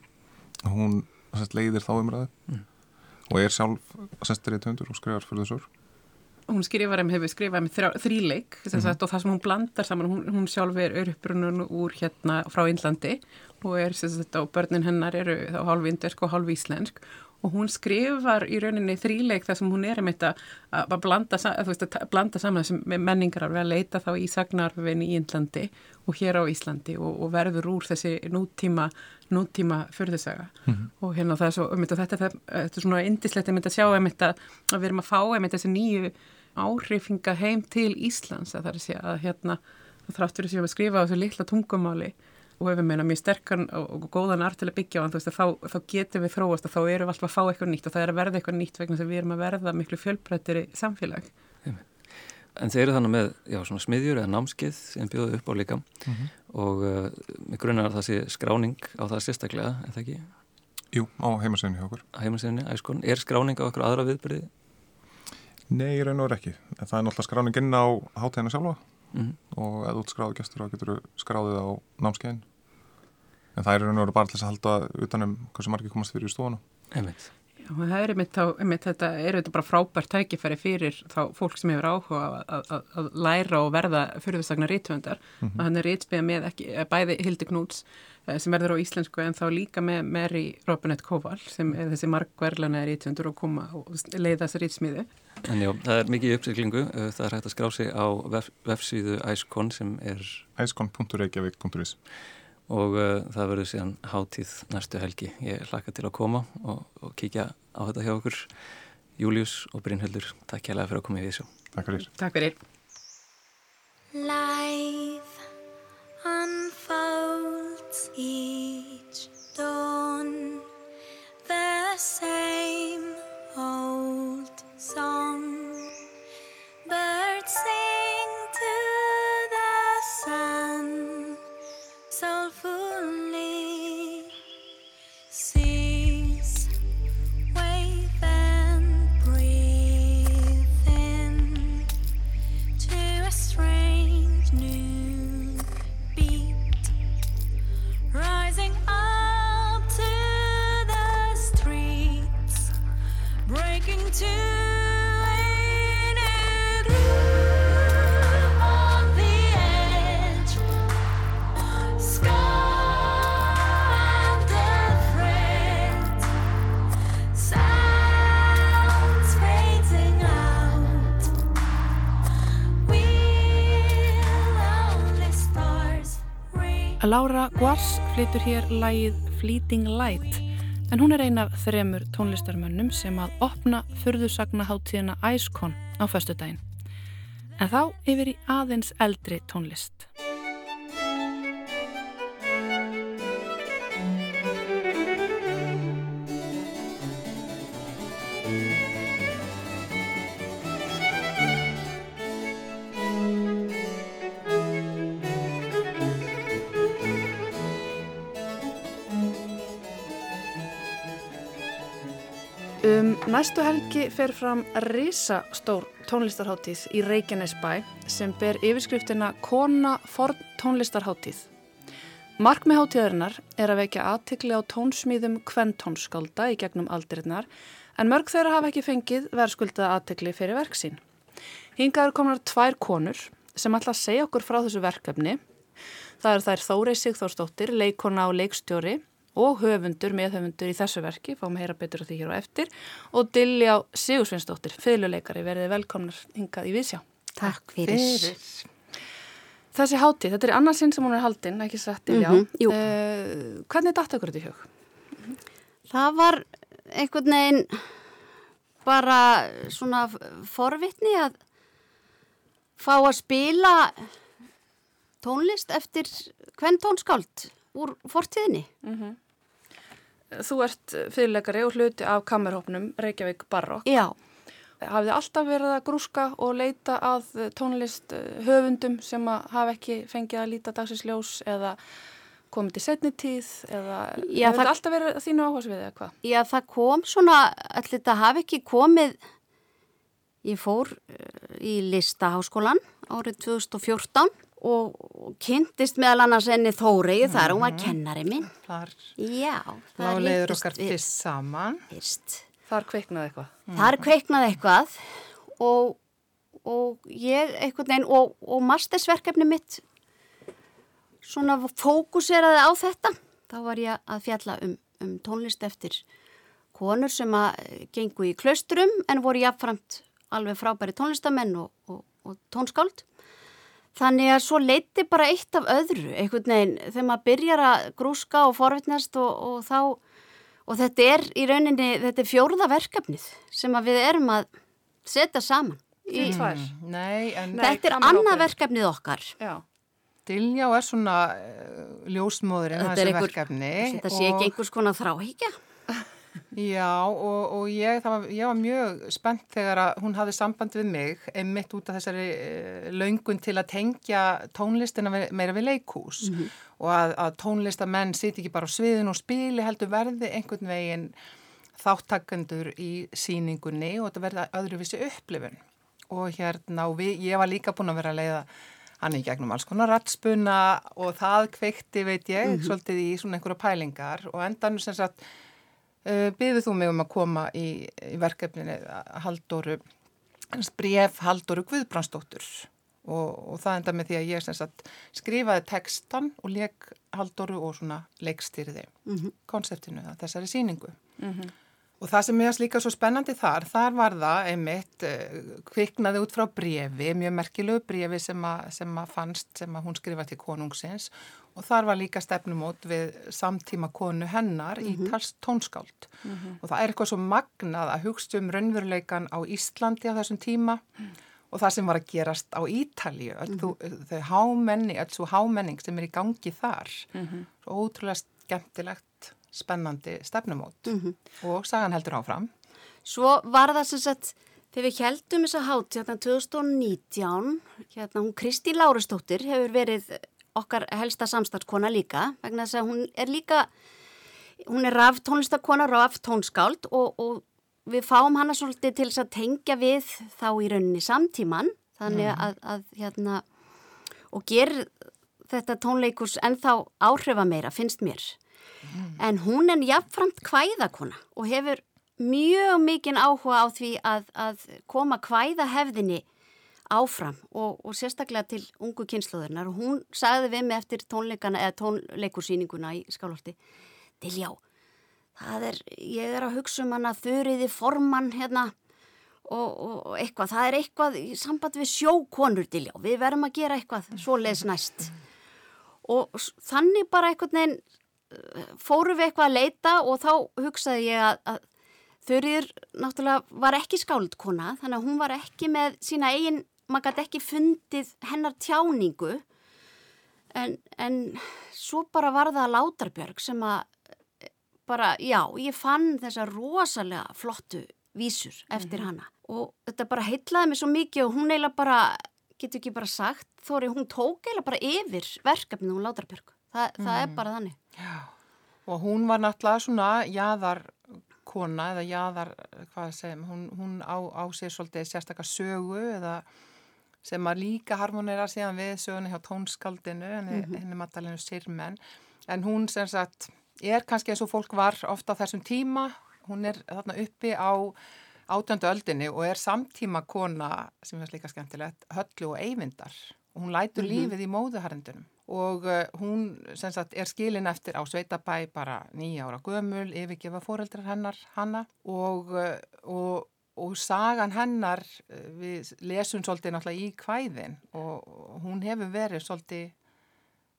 hún sérst, leiðir þá umræðu mm. og er sjálf sérstyrið töndur og skrifar fyrðusugur hún skrifar um, hefur skrifað með þríleik mm -hmm. og það sem hún blandar saman, hún, hún sjálf er uppbrunun úr hérna frá Índlandi og er, sagt, og börnin hennar eru þá hálf indersk og hálf íslensk og hún skrifar í rauninni þríleik þar sem hún er um þetta að blanda, veist, að blanda saman þessum menningar að leita þá í sagnarfin í Índlandi og hér á Íslandi og, og verður úr þessi nútíma nútíma förðusaga mm -hmm. og hérna það er svo, um þetta, þetta, þetta er svona indislegt að sjá um að við erum að fá um þessi nýju áhrifinga heim til Íslands að það er að segja að hérna þráttur þess að skrifa á þessu litla tungumáli og hefur meina mjög sterkan og, og góðan art til að byggja á hann, þú veist að þá, þá getum við þróast og þá erum við alltaf að fá eitthvað nýtt og það er að verða eitthvað nýtt vegna sem við erum að verða miklu fjölbreyttir í samfélag. En þeir eru þannig með já, smiðjur eða námskið sem bjóðu upp á líka mm -hmm. og uh, með grunnar það sé skráning á það sérstaklega, er það ekki? Jú, á heimasegni hjá okkur. Á heimasegni, æskon. Er skráning á okkur aðra viðbyrði? Nei, í raun og ekki. Það er náttúrulega skráning inn á hátæðina sjálfa mm -hmm. og eða út skráðu gestur þá getur skráðið á námskeiðin en það er og veru bara til þess að halda utanum hversu margir komast fyrir í stofuna Einmitt. Já, það er einmitt, þá, einmitt þetta er þetta bara frábært tækifæri fyrir þá fólk sem hefur áhuga að, að, að læra og verða fyrirðsagnar rítvöndar mm -hmm. að hann er rítspiða með ekki, eh, bæði Hildi Knúts eh, sem verður á íslensku en þá líka með Mary Robinette Koval sem er þessi margverlana rítvöndur og koma og leiða þessi rítsmiðu En já, það er mikið uppsýklingu eh, það er hægt að skrá sig á vef, vefsvíðu Æskon sem er Æskon.reykjavík.is og uh, það verður síðan hátíð næstu helgi. Ég hlaka til að koma og, og kíkja á þetta hjá okkur. Július og Brynhöldur, takk kærlega fyrir að koma í þessu. Takk fyrir. Takk fyrir. Life unfolds each dawn The same old song Laura Guars flytur hér lægið Fleeting Light en hún er ein af þremur tónlistarmönnum sem að opna fyrðusagnaháttíðina Icon á föstu daginn. En þá yfir í aðeins eldri tónlist. Næstu helgi fer fram risastór tónlistarháttíð í Reykjanesbæ sem ber yfirskriftina Kona forn tónlistarháttíð. Markmi háttíðarinnar er að vekja aðtikli á tónsmýðum kventónskálda í gegnum aldrinnar en mörg þeirra hafa ekki fengið verðskuldaða aðtikli fyrir verksín. Hingaður komnar tvær konur sem ætla að segja okkur frá þessu verkefni. Það eru þær Þórei Sigþórsdóttir, leikona og leikstjóri og höfundur, meðhöfundur í þessu verki, fáum að heyra betur á því hér og eftir og Dilljá Sigursveinsdóttir, fyrirleikari, verið velkomnar hingað í Vísjá. Takk fyrir. fyrir. Þessi hátíð, þetta er annarsinn sem hún er haldinn, ekki satt Dilljá. Mm -hmm, uh, hvernig dætt okkur þetta í hug? Það var einhvern veginn bara svona forvitni að fá að spila tónlist eftir hvern tónskáld úr fortíðinni. Mm -hmm. þú ert fyrirleikari og hluti af kamerhópnum Reykjavík Barrock. Já, Hafið þið alltaf verið að grúska og leita að tónlist eh, höfundum sem hafa ekki fengið að líta dagsins ljós eða komið til setni tíð eða Já, hefur það- þetta alltaf verið þínu áhersfið eða hvað? já, það kom svona, allir þetta hafi ekki komið, ég fór eh, í listaháskólan árið 2014 og, kynntist meðal annars enni Þórei þar, hún var kennari minn. Þar Já, það láleiður hittist okkar við fyrst saman. fyrst. Þar kveiknaði eitthvað. Þar kveiknaði eitthvað og, og ég einhvern veginn og, og mastersverkefni mitt svona fókuseraði á þetta. Þá var ég að fjalla um, um tónlist eftir konur sem að eh, gengu í klausturum en voru jafnframt alveg frábæri tónlistamenn og, og, og tónskáld. Þannig að svo leiti bara eitt af öðru einhvern veginn þegar maður byrjar að grúska og forvitnast og, og þá og þetta er í rauninni, þetta er fjórða verkefnið sem að við erum að setja saman. Í, Tvær. Nei, en Nei. þetta er kamerahópurinn. annað verkefnið okkar. Já. Diljá er svona uh, ljósmóðurinn þessi er verkefni. Þetta sé ekki einhvers konar þráhyggja. Já, og, og ég, var, ég var mjög spennt þegar að hún hafði samband við mig einmitt út af þessari uh, löngun til að tengja tónlistina meira við leikús og að, að tónlistamenn siti ekki bara á sviðin og spili heldur verði einhvern veginn þáttakendur í síningunni og þetta verði öðruvísi upplifun. Og hérna og við, ég var líka búin að vera að leiða hann í gegnum alls konar ratspuna og það kveikti veit ég svolítið í svona einhverja pælingar. Og endan sem sagt byggðu þú mig um að koma í, í verkefninu Halldóru bref Halldóru Guðbrandsdóttur. Og, og það enda með því að ég sagt skrifaði textan og leik Halldóru og svona leikstýrði konseptinu að þessari síningu. Og það sem mér líka svo spennandi þar, þar var það einmitt uh, kviknaði út frá brefi, mjög merkilegu brefi sem, að, sem að fannst sem að hún skrifaði til konungsins. Og þar var líka stefnumót við samtíma konu hennar í tals tónskáld. Og það er eitthvað svo magnað að hugsta um raunveruleikan á Íslandi á þessum tíma og það sem var að gerast á öll þú, þau hámenni, öll svo hámenning sem er í gangi þar. Svo ótrúlega skemmtilegt, spennandi stefnumót og sagan heldur áfram. Svo var það sem sagt, þegar við heldum þessa hátt hérna 2019, hérna hún Kristi Lárustóttir hefur verið okkar helsta samstarfskona líka, vegna þess að hún er líka, hún er raf tónlistakona, raf tónskáld og, og við fáum hana svolítið til þess að tengja við þá í rauninni samtíman, þannig að, að hérna, og ger þetta tónleikus ennþá áhrifa meira, finnst mér. En hún er jafnframt kvæðakona og hefur mjög mikinn áhuga á því að, að koma kvæðahefðinni áfram og, og sérstaklega til ungu kynsluðurnar og hún sagði við mig eftir tónleikursýninguna í Skálholti Diljá, það er, ég er að hugsa um hana þurriði formann hérna og, og, eitthvað, það er eitthvað í samband við sjókonur Diljá, við verðum að gera eitthvað svoleiðis næst. Og þannig bara einhvern veginn uh, fórum við eitthvað að leita og þá hugsaði ég að, að Þurriður náttúrulega var ekki skáldkona þannig að hún var ekki með sína eigin, maður gæti ekki fundið hennar tjáningu. En, en svo bara var það Látarbjörg sem að bara, já, ég fann þessa rosalega flottu vísur eftir hana. Og þetta bara heitlaði mig svo mikið og hún eiginlega bara, getur ekki bara sagt, Þóri, hún tók eiginlega bara yfir verkefnið hún Látarbjörg. Þa, Það er bara þannig. Og hún var náttúrulega svona jaðar kona eða hvað segjum, hún, hún á, á sér svolítið sérstakar sögu eða sem að líka harmonera síðan við söguna hjá tónskaldinu, henni, henni Maddalenu Sirmen, en hún sem sagt er kannski eins og fólk var ofta á þessum tíma, hún er þarna uppi á átjöndu öldinni og er samtíma kona sem er líka skemmtilegt, höllu og eyvindar og hún lætur lífið í móðuharendunum og uh, hún sagt er skilin eftir á Sveitabæ bara nýja ára gömul, yfirgefa foreldrar hennar hanna og, uh, og, og sagan hennar uh, við lesum svolítið náttúrulega í kvæðin og, hún hefur verið svolítið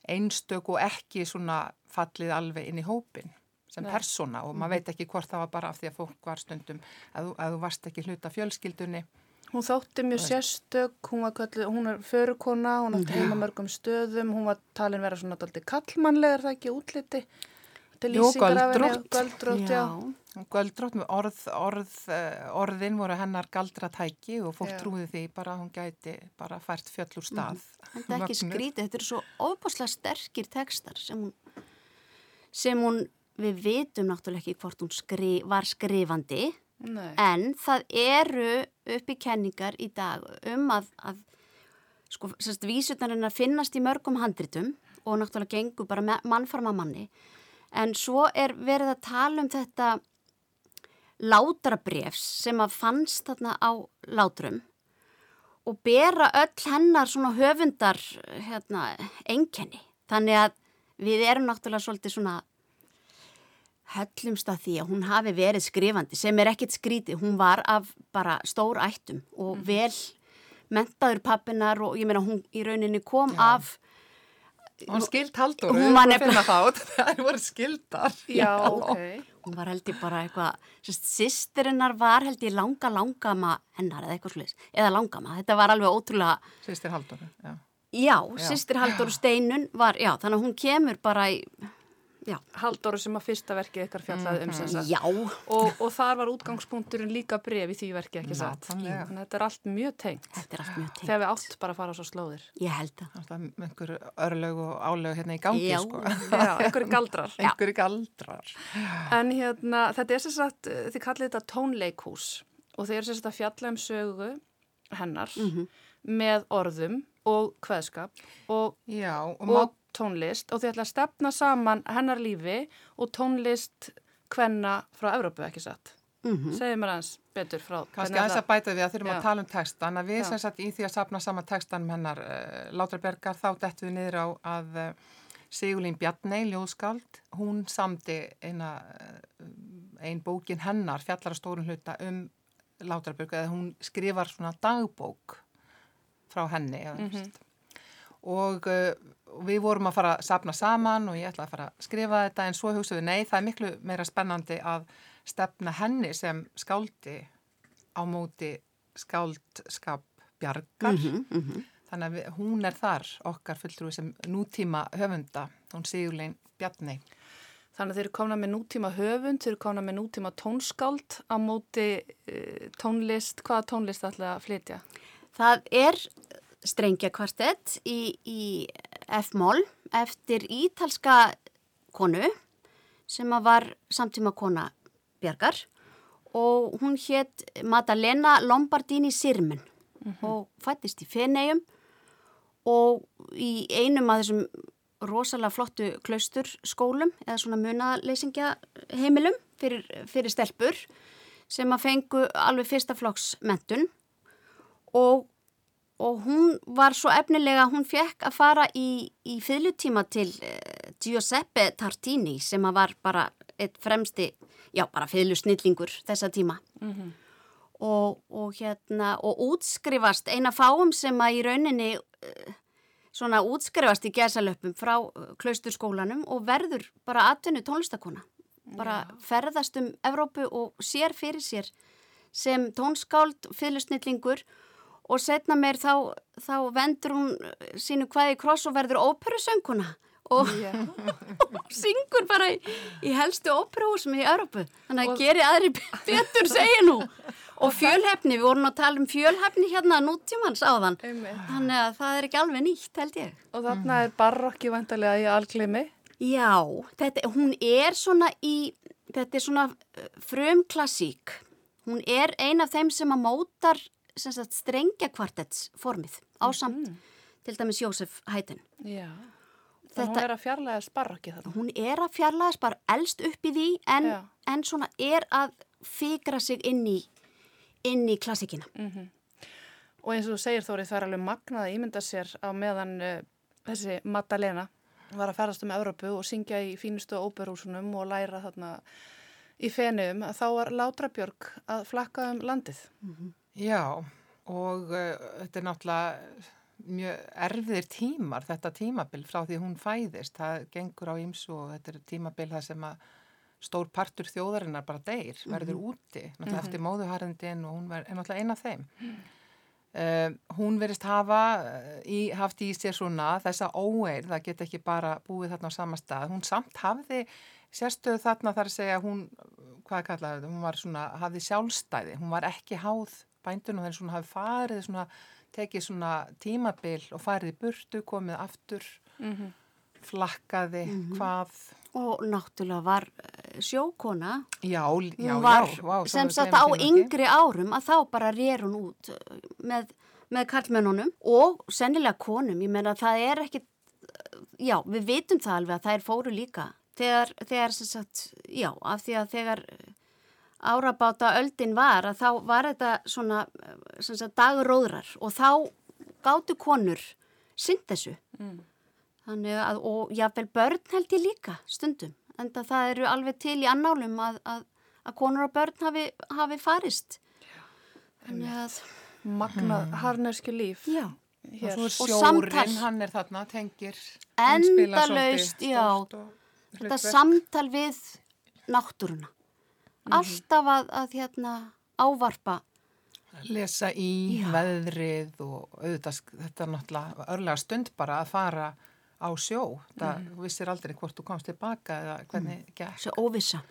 einstök og ekki svona fallið alveg inn í hópin sem persóna og maður veit ekki hvort það var bara af því að fólk var stundum að, að þú varst ekki hluta fjölskyldunni Hún þótti mjög sérstök, hún var kölluð, hún er förukona, hún átti heima mörgum stöðum, hún var talin vera svona daldi kallmannlegar það ekki útliti. henni, göldrótt. göldrótt, já. Göldrótt með orð, orð, eh, orðin voru hennar galdratæki og fólk Já. trúði því bara að hún gæti bara fært fjöll úr stað. En það er ekki skrítið, þetta eru svo ofbáslega sterkir tekstar sem hún, sem hún við vitum náttúrulega ekki hvort hún skri, var skrifandi Nei. en það eru uppi kenningar í dag um að, að sko, sérst, vísutnarinnar finnast í mörgum handritum og náttúrulega gengur bara mannfarma manni en svo er verið að tala um þetta látrabrefs sem að fannst þarna á látrum og bera öll hennar svona höfundar hérna, enkenni. Þannig að við erum náttúrulega svolítið svona höllumst að því að hún hafi verið skrifandi sem er ekkit skrítið. Hún var af bara stór ættum og vel mentaður pappinar og ég meina hún í rauninni kom af Hún skild haldur, Hún var nefnilega það <laughs> það voru skildar. Já, ok. hún var held ég bara eitthvað, sýstirinnar var held ég langa langama hennar eða eitthvað sluðis, eða langama, þetta var alveg ótrúlega, Sýstir haldur, já. já, sýstir Haldur Steinun var, já, þannig að hún kemur bara í, já, Halldóru sem að fyrsta verkið ykkar fjallaði um sem sagt. já, Og, og þar var útgangspunkturinn líka bref í því verki ekki satt. Að þetta er allt mjög tengt. þetta er allt mjög tengt, Þegar við átt bara að fara á svo slóðir. ég held er einhver örlög og álög hérna í gangi, Já. sko. Já, einhverju galdrar. <laughs> Einhverju galdrar. En hérna, þetta er sem sagt, þið kallið þetta tónleikhús og eru sem sagt að fjalla um sögu hennar með orðum og kveðskap og, og, og tónlist og þið ætla að stefna saman hennar lífi og tónlist hvenna frá Evrópu, ekki satt? Mm -hmm. Segðu mér aðeins betur frá kannski aðeins að bæta við að þurfum Já. að tala um textan, að við sem sagt í því að sapna saman textan með hennar uh, Látrabergar, þá dettum við niður á að uh, Sigurlín Bjarnei, ljóðskáld, hún samdi eina, uh, ein bókin hennar, fjallar að stórun hluta um Látraberg, eða hún skrifar svona dagbók frá henni, mm -hmm. og við vorum að fara að sapna saman og ég ætla að fara að skrifa þetta en svo hugsaðu nei, það er miklu meira spennandi að stefna henni sem skáldi á móti skáldskap bjargar. Þannig að við, hún er þar okkar fulltrúi sem nútíma höfunda hún Sigurlein Bjarni. Þannig að þeir eru komna með nútíma höfund, þeir eru komna með nútíma tónskáld á móti uh, tónlist, hvaða tónlist ætla að flytja? Það er strengjakvartett í, í F-mól eftir ítalska konu sem var samtíma kona Bjargar og hún hétt Madalena Lombardini Sirmen og fættist í Fenegjum og í einum af þessum rosalega flottu klaustur skólum eða svona munaðleysingja heimilum fyrir, fyrir stelpur sem að fengu alveg fyrsta flokks mentun og, og hún var svo efnilega, hún fekk að fara í, í fyllutíma til uh, Giuseppe Tartini sem að var bara eitt fremsti, já bara fyllusnillingur þessa tíma. Og, og hérna og útskrifast eina fáum sem að í rauninni uh, svona útskrifast í gæsalöpum frá uh, klausturskólanum og verður bara atvinnu tónlistakona bara ferðast um Evrópu og sér fyrir sér sem tónskáld, fyllusnillingur og setna meir þá, þá vendur hún uh, sínu hvaði kross og verður óperusönguna og, og <laughs> syngur bara í, í helstu óperuhúsum í Evrópu þannig að geri aðri <laughs> betur segja nú og fjölhefni, við vorum að tala um fjölhefni hérna nútímans áðan Einmitt. þannig að það er ekki alveg nýtt held ég Og þarna er barokki vantarlega í alglimi. Já, þetta, hún er svona í, þetta er svona frum klassík. Hún er ein af þeim sem að mótar strengja kvartets formið ásamt til dæmis Jósef Hættin. Já. Þetta... Þetta- Hún er að fjarlæðast barokki þarna. Hún er að fjarlæðast bara elst upp í því en, en svona er að fikra sig inn í, inn í klassíkina. Og eins og þú segir Þóri, það er alveg magnað að ímynda sér á meðan uh, þessi Madalena var að ferðast um Evrópu og syngja í fínustu óperúsunum og læra þarna í fenum að þá var Látrabjörg að flakka um landið. Já, og uh, þetta er náttúrulega mjög erfiðir tímar, þetta tímabil frá því hún fæðist. Það gengur á ýmsu og þetta er tímabil það sem að stór partur þjóðarinnar bara deyr, verður úti, náttúrulega eftir móðuharðindin og hún er, er náttúrulega eina af þeim. Uh, hún verist hafa í, haft í sér svona þessa óeir, það get ekki bara búið þarna á sama stað, hún samt hafði sérstöðu þarna þar að segja hún, hvað kallaði þetta, hún var svona hafði sjálfstæði, hún var ekki háð bændunum þegar svona hafi farið svona, tekið svona tímabil og farið í burtu, komið aftur flakkaði, hvað. Og náttúrulega var eh, sjókona. Já, já, hún var já, vá, sem sagt á yngri árum að þá bara rér hún út uh, með, með karlmennunum og sennilega konum, ég meina það er ekki já, við vitum það alveg að þær fóru líka þegar, þegar sem sagt, já, af því að þegar árabáta öldin var að þá var þetta svona sem sagt dagróðrar og þá gáttu konur synd þessu Þannig að, og jáfnvel börn held ég líka stundum, en það eru alveg til í annálum að, að, að konur og börn hafi, hafi farist. Þannig að, Magnað harneski líf. já, og Hér. Og sjórin, samtal. hann er þarna, tengir Endalaust, já. og þetta samtal við náttúruna. Mhm. Alltaf að, að hérna ávarpa. lesa í Já. veðrið og auðvitað þetta er náttúrulega örlega stund bara að fara á sjó það Mhm. þú vissir aldrei hvort þú komst tilbaka eða hvernig gekk Þessi óvissa.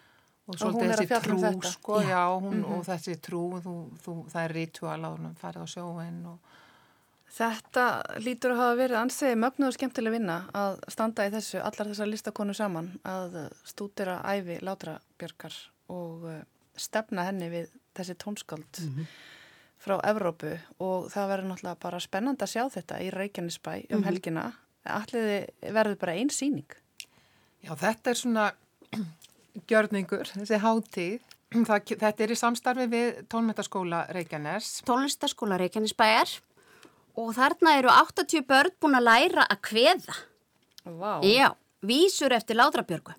og svolítið að þessi um trú þetta. sko, Já. já, hún, og þessi trú þú, þú, það er ritual að hún farið á sjóin og Þetta lítur að hafa verið ansiði mögnuð og skemmtileg vinna að standa í þessu, allar þessar listakonu saman, að stúdira æfi Látrabjörgar og eh, stefna henni við þessi tónskáld frá Evrópu og það verður náttúrulega bara spennand að sjá þetta í Reykjanesbæ um helgina. Alliði verður bara einn síning. Já, þetta er svona <clears throat> gjörningur, þessi hátíð. Það, þetta er í samstarfi við tónmetaskóla Reykjanes. Tónlistaskóla Reykjanesbæjar og þarna eru 80 börn búin að læra að kveða. Vá. Já, vísur eftir Látrabjörgu.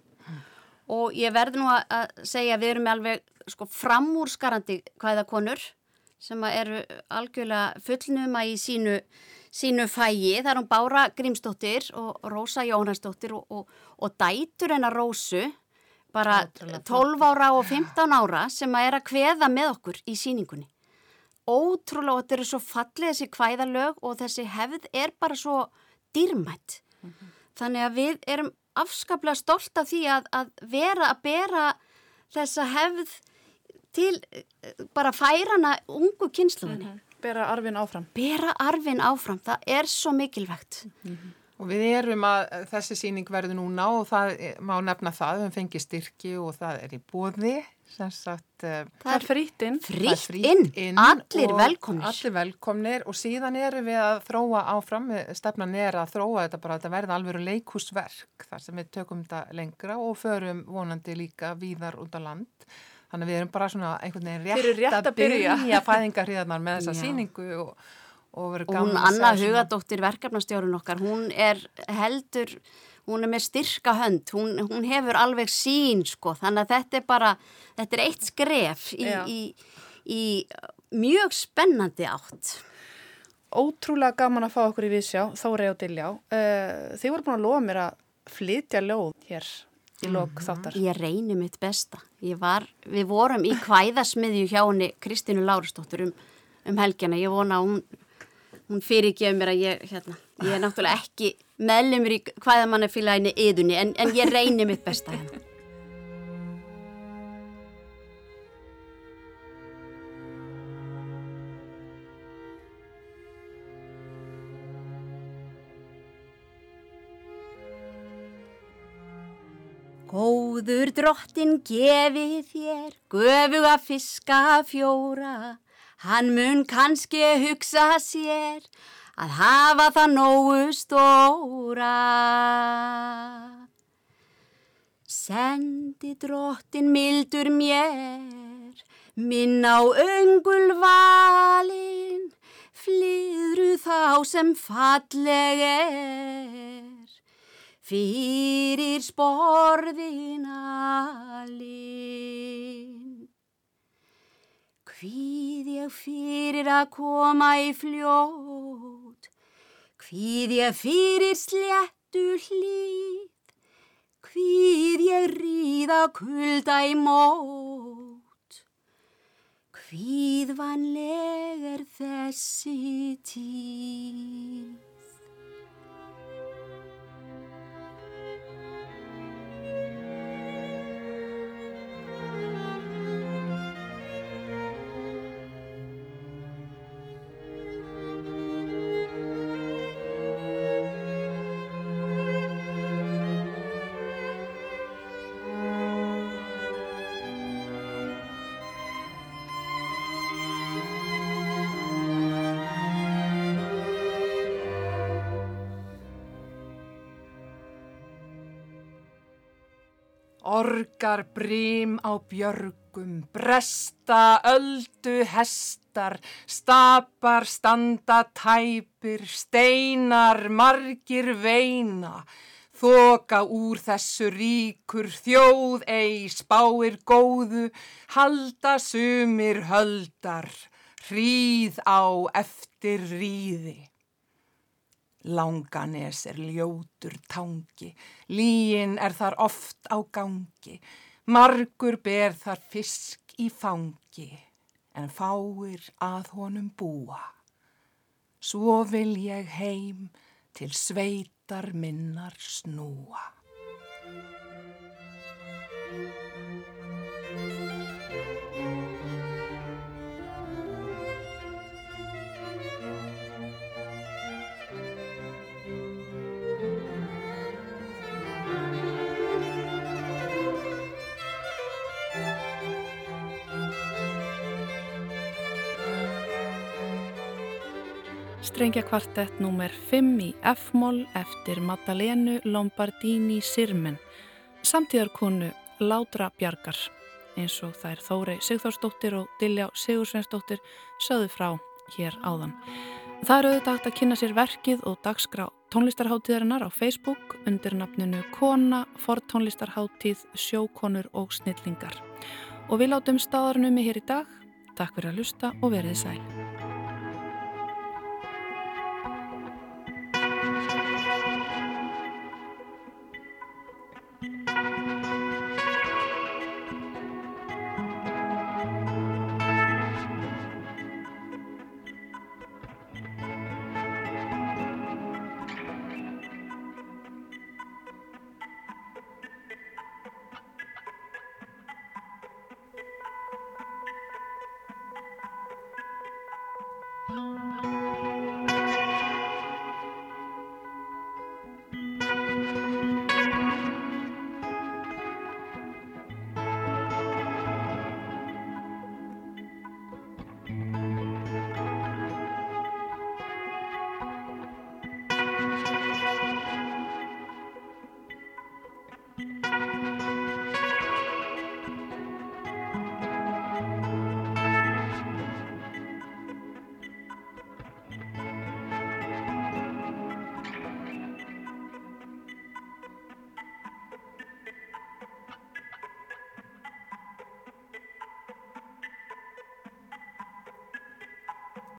Og ég verði nú að- segja að við erum alveg sko, framúrskarandi hvæðakonur sem eru algjörlega fullnuma í sínu, sínu fægi. Það er hún Bára Grímsdóttir og Rósa Jónasdóttir og, og, og dætur hennar Rósu, bara Ótrúlega 12 ára og 15 ára sem að er að kveða með okkur í síningunni. Ótrúlega, og þetta eru svo fallið þessi kvæðalög og þessi hefð er bara svo dýrmætt. Þannig að við erum afskaplega stolt af því að, að vera að bera þessa hefð til bara færana ungu kynsluðinni. Bera arfin áfram. Bera arfin áfram, það er svo mikilvægt. Og við erum að þessi síning verður núna og það má nefna það, við fengið styrki og það er í bóði, sagt, eh, Það er frýtt inn. er Frítt inn, allir og velkomnir. Allir velkomnir og síðan erum við að þróa áfram, stefnan er að þróa þetta bara, þetta verða alveg leikúsverk þar sem við tökum þetta lengra og förum vonandi líka víðar út á land. Þannig að við erum bara svona einhvern veginn rétt, rétt að byrja. byrja fæðingarhriðarnar með þessa Já. síningu og, og verður Og gaman hún að Anna Hugadóttir, verkefnastjórun okkar, hún er heldur, hún er með styrka hönd, hún, hún hefur alveg sín sko, þannig að þetta er bara, þetta er eitt skref í, í, í mjög spennandi átt. Ótrúlega gaman að fá okkur í viðsjá, Þórei og Diljá. Uh, þið voru búin að lofa mér að flytja ljóð hér í lok þáttar. Ég reyni mitt besta. Ég var, við vorum í kvæðasmiðju hjá henni Kristínu Lárusdóttur um, um helgjana. Ég vona að hún, hún fyrirgefur mér að ég, hérna, ég er náttúrulega ekki meðlumur í kvæðamannafélaginu yðunni en, en ég reyni mitt besta hérna. Góður drottin gefi þér göfuga fiska fjóra, hann mun kannski hugsa sér að hafa það nógu stóra. Sendi drottin mildur mér, minn á öngul valin, flyðru þá sem falleg er fyrir sporðina linn. Hvíð ég fyrir að koma í fljót, hvíð ég fyrir sléttu hlýð, hvíð ég ríða kulda í mót. Hríðvanleg er þessi tíð. Orgar brím á björgum, bresta öldu hestar, stapar standa tæpir, steinar margir veina. Þoka úr þessu ríkur þjóð ei spáir góðu, halda sumir höldar, hríð á eftir ríði. Langanes er ljótur tangi, líin er þar oft á gangi, margur ber þar fisk í fangi, en fáir að honum búa. Svo vil ég heim til sveitar minnar snúa. Strengja kvartett númer 5 í F-moll eftir Maddalenu Lombardini Sirmen, samtíðarkonu Látra Bjargar, eins og þær Þóri Sigþórsdóttir og Diljá Sigursveinsdóttir sögðu frá hér áðan. Það er auðvitað að kynna sér verkið og dagskrá tónlistarháttíðarinnar á Facebook undir nafninu Kona, Fortónlistarháttíð, Sjókonur og Snillingar. Og við látum staðarnum í hér í dag. Takk fyrir að lusta og verið sæl.